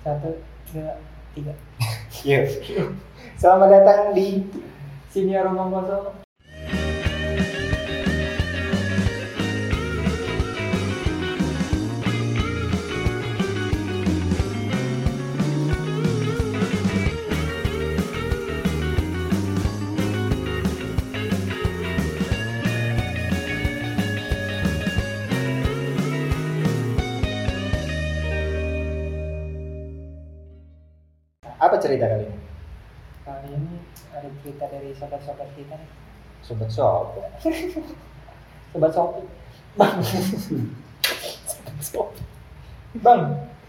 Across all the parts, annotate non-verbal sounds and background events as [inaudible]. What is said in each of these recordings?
Satu, dua, tiga. [laughs] Yuk. Selamat datang di Sini ya rumah kosong. Apa cerita kali ini? Kali ini ada cerita dari sobat-sobat kita nih. Sobat [laughs] sobat. Sobat Sopi. Bang. Bang,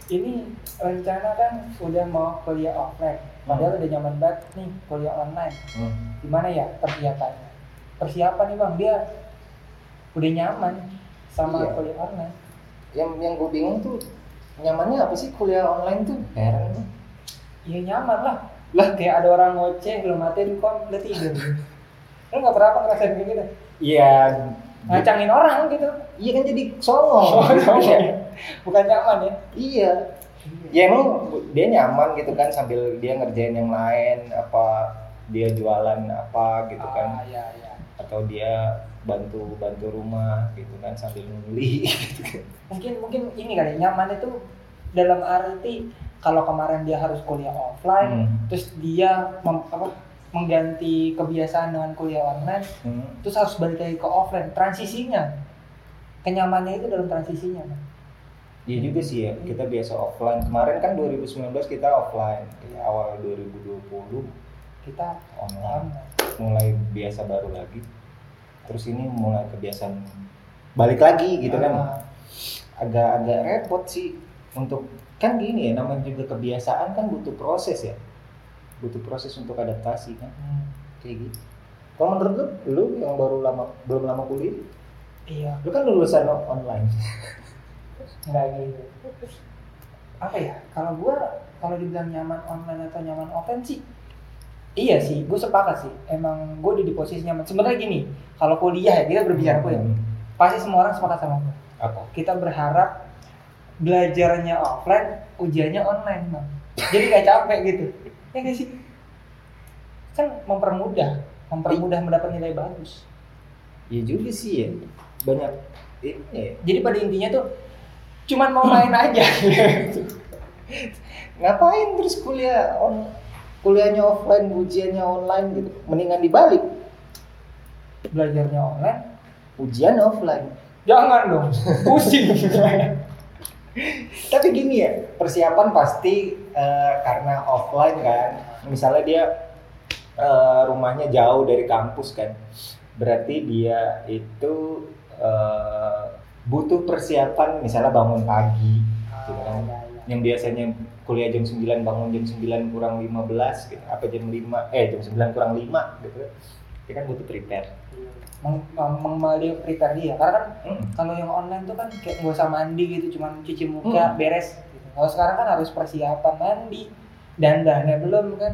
ini rencana kan udah mau kuliah offline. Padahal udah nyaman banget nih kuliah online. Hmm. Gimana ya persiapannya? Persiapan nih bang, dia udah nyaman sama Iya. kuliah online. Yang yang gue bingung tuh nyamannya apa sih kuliah online tuh? Heran gue. Iya nyaman lah. Lah kayak ada orang ngoceh belum matiin kom udah tidur. Lu nggak pernah apa ngerasain kayak gitu? Iya. Ngacangin orang gitu. Iya kan jadi songong. Iya. Bukan nyaman ya? Iya. Ya emang dia nyaman gitu kan sambil dia ngerjain yang lain apa dia jualan apa gitu Ah, kan iya iya. atau dia bantu bantu rumah gitu kan sambil nguli gitu kan. [laughs] Mungkin mungkin ini kali nyaman itu dalam arti kalau kemarin dia harus kuliah offline, Hmm. terus dia mem- apa, mengganti kebiasaan dengan kuliah online, Hmm. terus harus balik lagi ke offline. Transisinya, kenyamannya itu dalam transisinya. Iya juga sih ya, kita biasa offline. Kemarin kan 2019 kita offline, Iya. awal 2020 Kita online. online. Mulai biasa baru lagi. Terus ini mulai kebiasaan balik lagi gitu kan. Ah, Agak-agak repot sih untuk kan gini ya, namanya juga kebiasaan kan butuh proses ya. Butuh proses untuk adaptasi kan, hmm, kayak gitu. Kalau menurut lu, lu yang baru lama belum lama kuliah, iya, lu kan lulusan online. [laughs] nggak gitu. Apa ya? Kalau gua kalau dibilang nyaman online atau nyaman offline sih, iya sih, gue sepakat sih. Emang gue di posisi nyaman. Sebenarnya gini, kalau kuliah ya kita berbicara kuliah, Hmm. pasti semua orang sepakat sama gue. Apa? Kita berharap belajarnya offline, ujiannya online, bang. Jadi gak capek gitu. Ya nggak sih? Kan mempermudah, mempermudah mendapat nilai bagus. Iya juga sih ya. Banyak ini ya. Jadi pada intinya tuh cuman mau main aja. [laughs] Ngapain terus kuliah on kuliahnya offline, ujiannya online gitu. Mendingan dibalik, Belajarnya online, ujian offline. jangan dong, pusing. [laughs] Tapi gini ya, persiapan pasti eh, karena offline kan. Misalnya dia eh, rumahnya jauh dari kampus kan. Berarti dia itu eh, butuh persiapan misalnya bangun pagi gitu kan. Yang biasanya kuliah jam 9 bangun jam 9 kurang 15 gitu. Apa jam 5 eh jam 9 kurang 5 gitu kan. Dia kan butuh prepare. Meng, meng, meng- prepare dia karena kan Hmm. kalau yang online tuh kan kayak nggak usah mandi gitu cuman cuci muka Hmm. beres gitu. kalau sekarang kan harus persiapan mandi dan dannya belum kan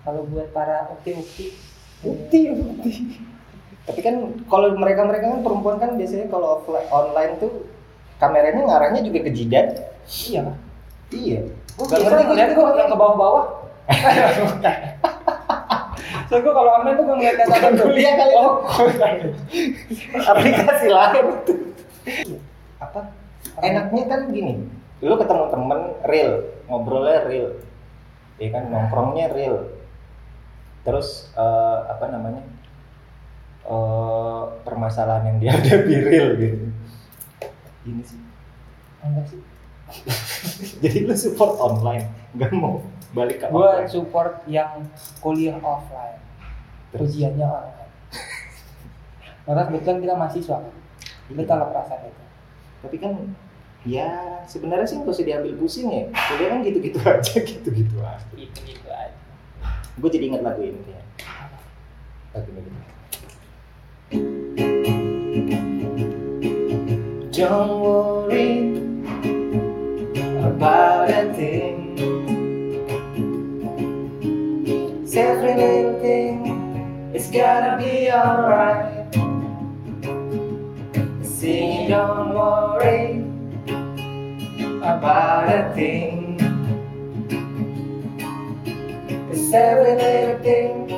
kalau buat para ukti-ukti bukti. Tapi kan kalau mereka-mereka kan perempuan kan biasanya kalau offline online tuh kameranya ngarahnya juga ke jidat. iya Iya. gue ngerti gue yang ke bawah-bawah [laughs] so gue kalau online tuh gue ngeliat catatan tuh Kuliah kali oh aplikasi lain. Apa? Enaknya kan gini, lu ketemu temen real, ngobrolnya real, ya kan nongkrongnya real. Terus eh, apa namanya? eh permasalahan yang dihadapi real gitu. Ini sih. enggak sih [laughs] Jadi lu support online, nggak mau balik ke gue support yang kuliah offline? Ujiannya online karena kebetulan kita mahasiswa kan kita tahu lah perasaan itu Tapi kan ya sebenarnya sih nggak usah diambil pusing ya. Kuliah kan [laughs] gitu-gitu aja, gitu-gitu aja. itu gitu aja Gue jadi ingat lagu ini ya. Lagu ini. Don't worry about is gonna be alright. Sing, don't worry about a thing. Cause every little thing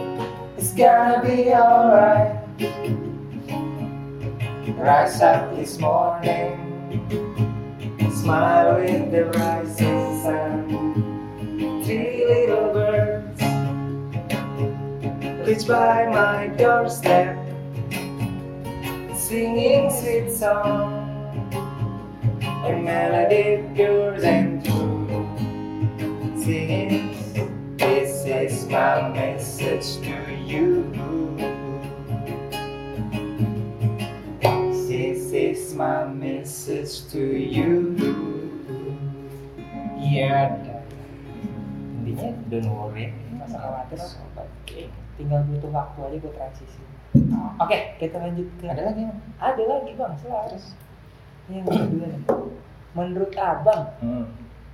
is gonna be alright. Rise up this morning, smile with the rising sun. Reach by my doorstep, singing sweet song, a melody pure and true. Singing, this is my message to you. This is my message to you. Yeah, intinya don't worry. Khawatir? Tinggal butuh waktu aja buat transisi. Oke, kita lanjut ke Ada lagi? Mas? Ada lagi bang. Yang kedua nih. Menurut abang, Hmm.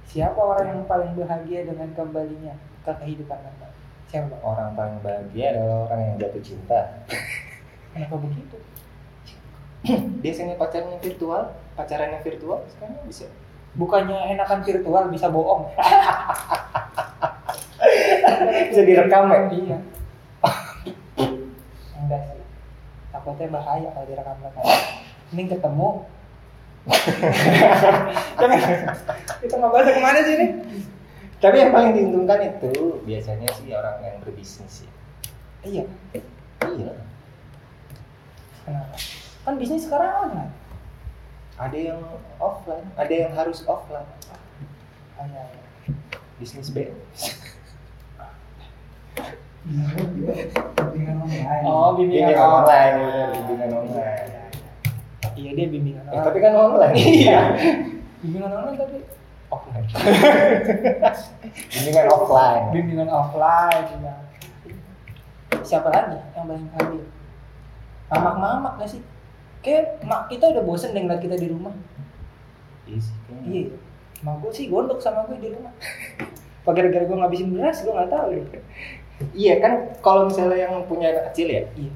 siapa orang yang paling bahagia dengan kembalinya ke kehidupan anda? Siapa bang? Orang paling bahagia adalah orang yang jatuh cinta. Kenapa begitu? Biasanya pacarnya virtual, pacarannya virtual sekarang bisa. Bukannya enakan virtual bisa bohong? [laughs] bisa direkam ya? Iya. Takutnya bahaya kalau direkam rekam. Mending ketemu. [laughs] Kita nggak bahas ke mana sih ini? Tapi yang paling diuntungkan itu biasanya sih orang yang berbisnis ya. Iya. Iya. Kenapa? Kan bisnis sekarang online. Ada yang offline, ada yang harus offline. Ah, iya, iya. Bisnis B. Oh, bimbingan Bimbingan online. online, bimbingan online. Iya dia bimbingan Eh, online. tapi kan online. Iya. [laughs] bimbingan online tapi offline. [laughs] bimbingan offline. bimbingan offline juga. Siapa lagi yang paling hadir? Mamak-mamak gak sih? Kayak mak kita udah bosen deh ngeliat kita di rumah. Iya sih, kayaknya. Iya. Mak gue sih gondok sama gue di rumah. Apa gara-gara gue ngabisin beras, gue gak tahu deh. Iya kan kalau misalnya yang punya anak kecil ya, Iya.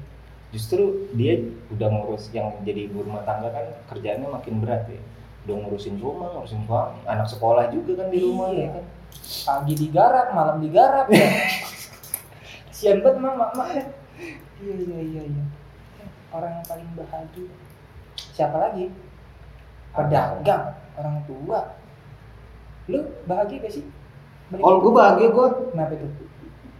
justru dia udah ngurus yang jadi ibu rumah tangga kan kerjaannya makin berat ya. Udah ngurusin rumah, ngurusin suami, anak sekolah juga kan di rumah Iya. ya kan. Pagi digarap, malam digarap ya. [laughs] Kasian banget emang mak ya. Iya iya iya iya. Orang yang paling bahagia. Siapa lagi? Pedagang, orang tua. Lu bahagia gak sih? Balik- Kalau gue bahagia gue Kenapa tuh?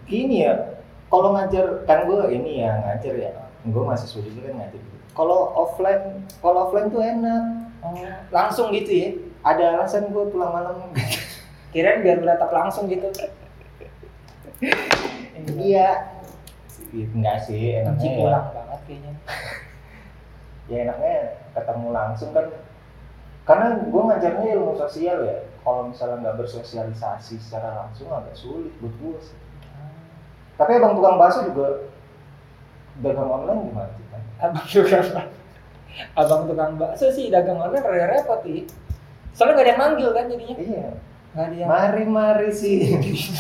Gini ya, kalau ngajar kan gue ini ya ngajar ya, gue mahasiswa juga kan ngajar. Kalau offline, kalau offline tuh enak. Oh, langsung gitu ya? Ada alasan gue pulang malam. [laughs] Kirain biar beratap langsung gitu. Iya. Enggak sih, enaknya ya. pulang banget kayaknya. [laughs] ya enaknya ketemu langsung kan karena gue ngajarnya ilmu sosial ya kalau misalnya nggak bersosialisasi secara langsung agak sulit buat gue sih tapi abang tukang bakso juga dagang online gimana sih Abang tukang Abang tukang bakso sih dagang online rada repot sih. Soalnya gak ada yang manggil kan jadinya. iya Gak ada yang mari mari sih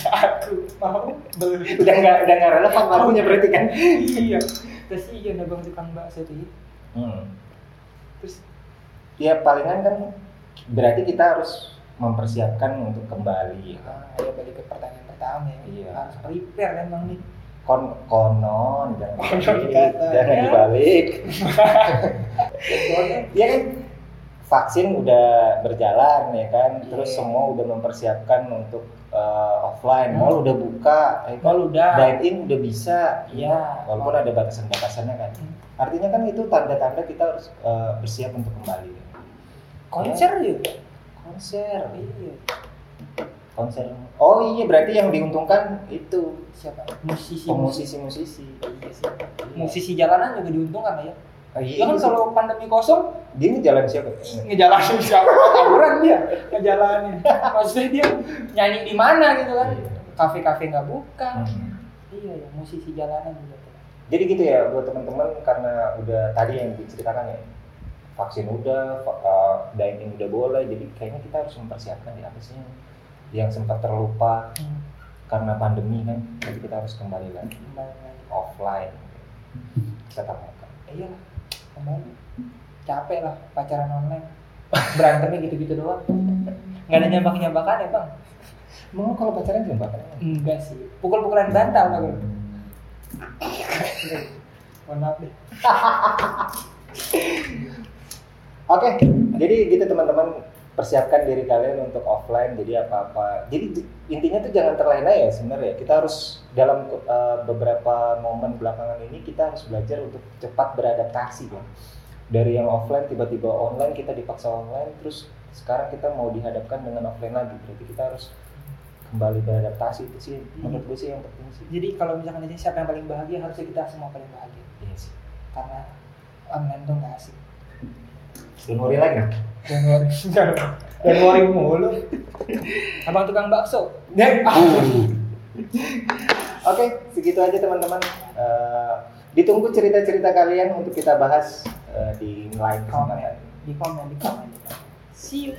aku mau beli. udah nggak udah nggak relevan lagunya berarti kan iya. Terus iya abang tukang bakso tuh. hmm. Terus ya palingan kan berarti kita harus mempersiapkan untuk kembali ah, ya balik ke pertanyaan pertama ya. Iya. Harus prepare emang nih. kon konon jangan Konon dibalik jangan dibalik ya kan vaksin udah berjalan ya kan terus Iya. semua udah mempersiapkan untuk eh, offline mall udah buka ya kan? Mall udah. dine in udah bisa Iya. walaupun ada batasan-batasannya kan artinya kan itu tanda-tanda kita harus eh, bersiap untuk kembali konser juga. konser Iya. Konser oh iya berarti yang diuntungkan itu Siapa? Musisi. musisi-musisi Iya sih. Musisi jalanan juga diuntungkan ya. Oh, Ya kan kalau pandemi kosong dia ini jalan siapa ngejalanin siapa tawuran dia ngejalanin maksudnya dia nyanyi di mana gitu kan Iya. kafe-kafe nggak buka Hmm. iya ya musisi jalanan juga. Jadi gitu ya buat teman-teman karena udah tadi yang diceritakan ya vaksin udah, uh, dining udah boleh, jadi kayaknya kita harus mempersiapkan ya apa sih yang, yang sempat terlupa Hmm, karena pandemi kan, jadi kita harus kembali lagi offline tetap muka. iya lah kembali capek lah pacaran online berantemnya gitu-gitu doang nggak ada nyambak-nyambakan ya bang lu kalau pacaran juga bakal? Enggak sih. Pukul-pukulan bantal kan. Mohon maaf deh. [laughs] Oke, jadi gitu teman-teman persiapkan diri kalian untuk offline. Jadi apa-apa. Jadi intinya tuh jangan terlena ya sebenarnya. Kita harus dalam uh, beberapa momen belakangan ini kita harus belajar untuk cepat beradaptasi kan. Dari yang offline tiba-tiba online kita dipaksa online, terus sekarang kita mau dihadapkan dengan offline lagi. Berarti kita harus kembali beradaptasi itu sih menurut gue sih yang penting sih. Jadi kalau misalkan ini siapa yang paling bahagia harusnya kita semua paling bahagia. Iya sih. Karena online tuh nggak asik. Worry lagi. Jangan [laughs] worry mulu. Abang tukang bakso. [laughs] Oke, segitu aja teman-teman. Eh, ditunggu cerita-cerita kalian untuk kita bahas eh, di lain kesempatan. di komen di komen. See you.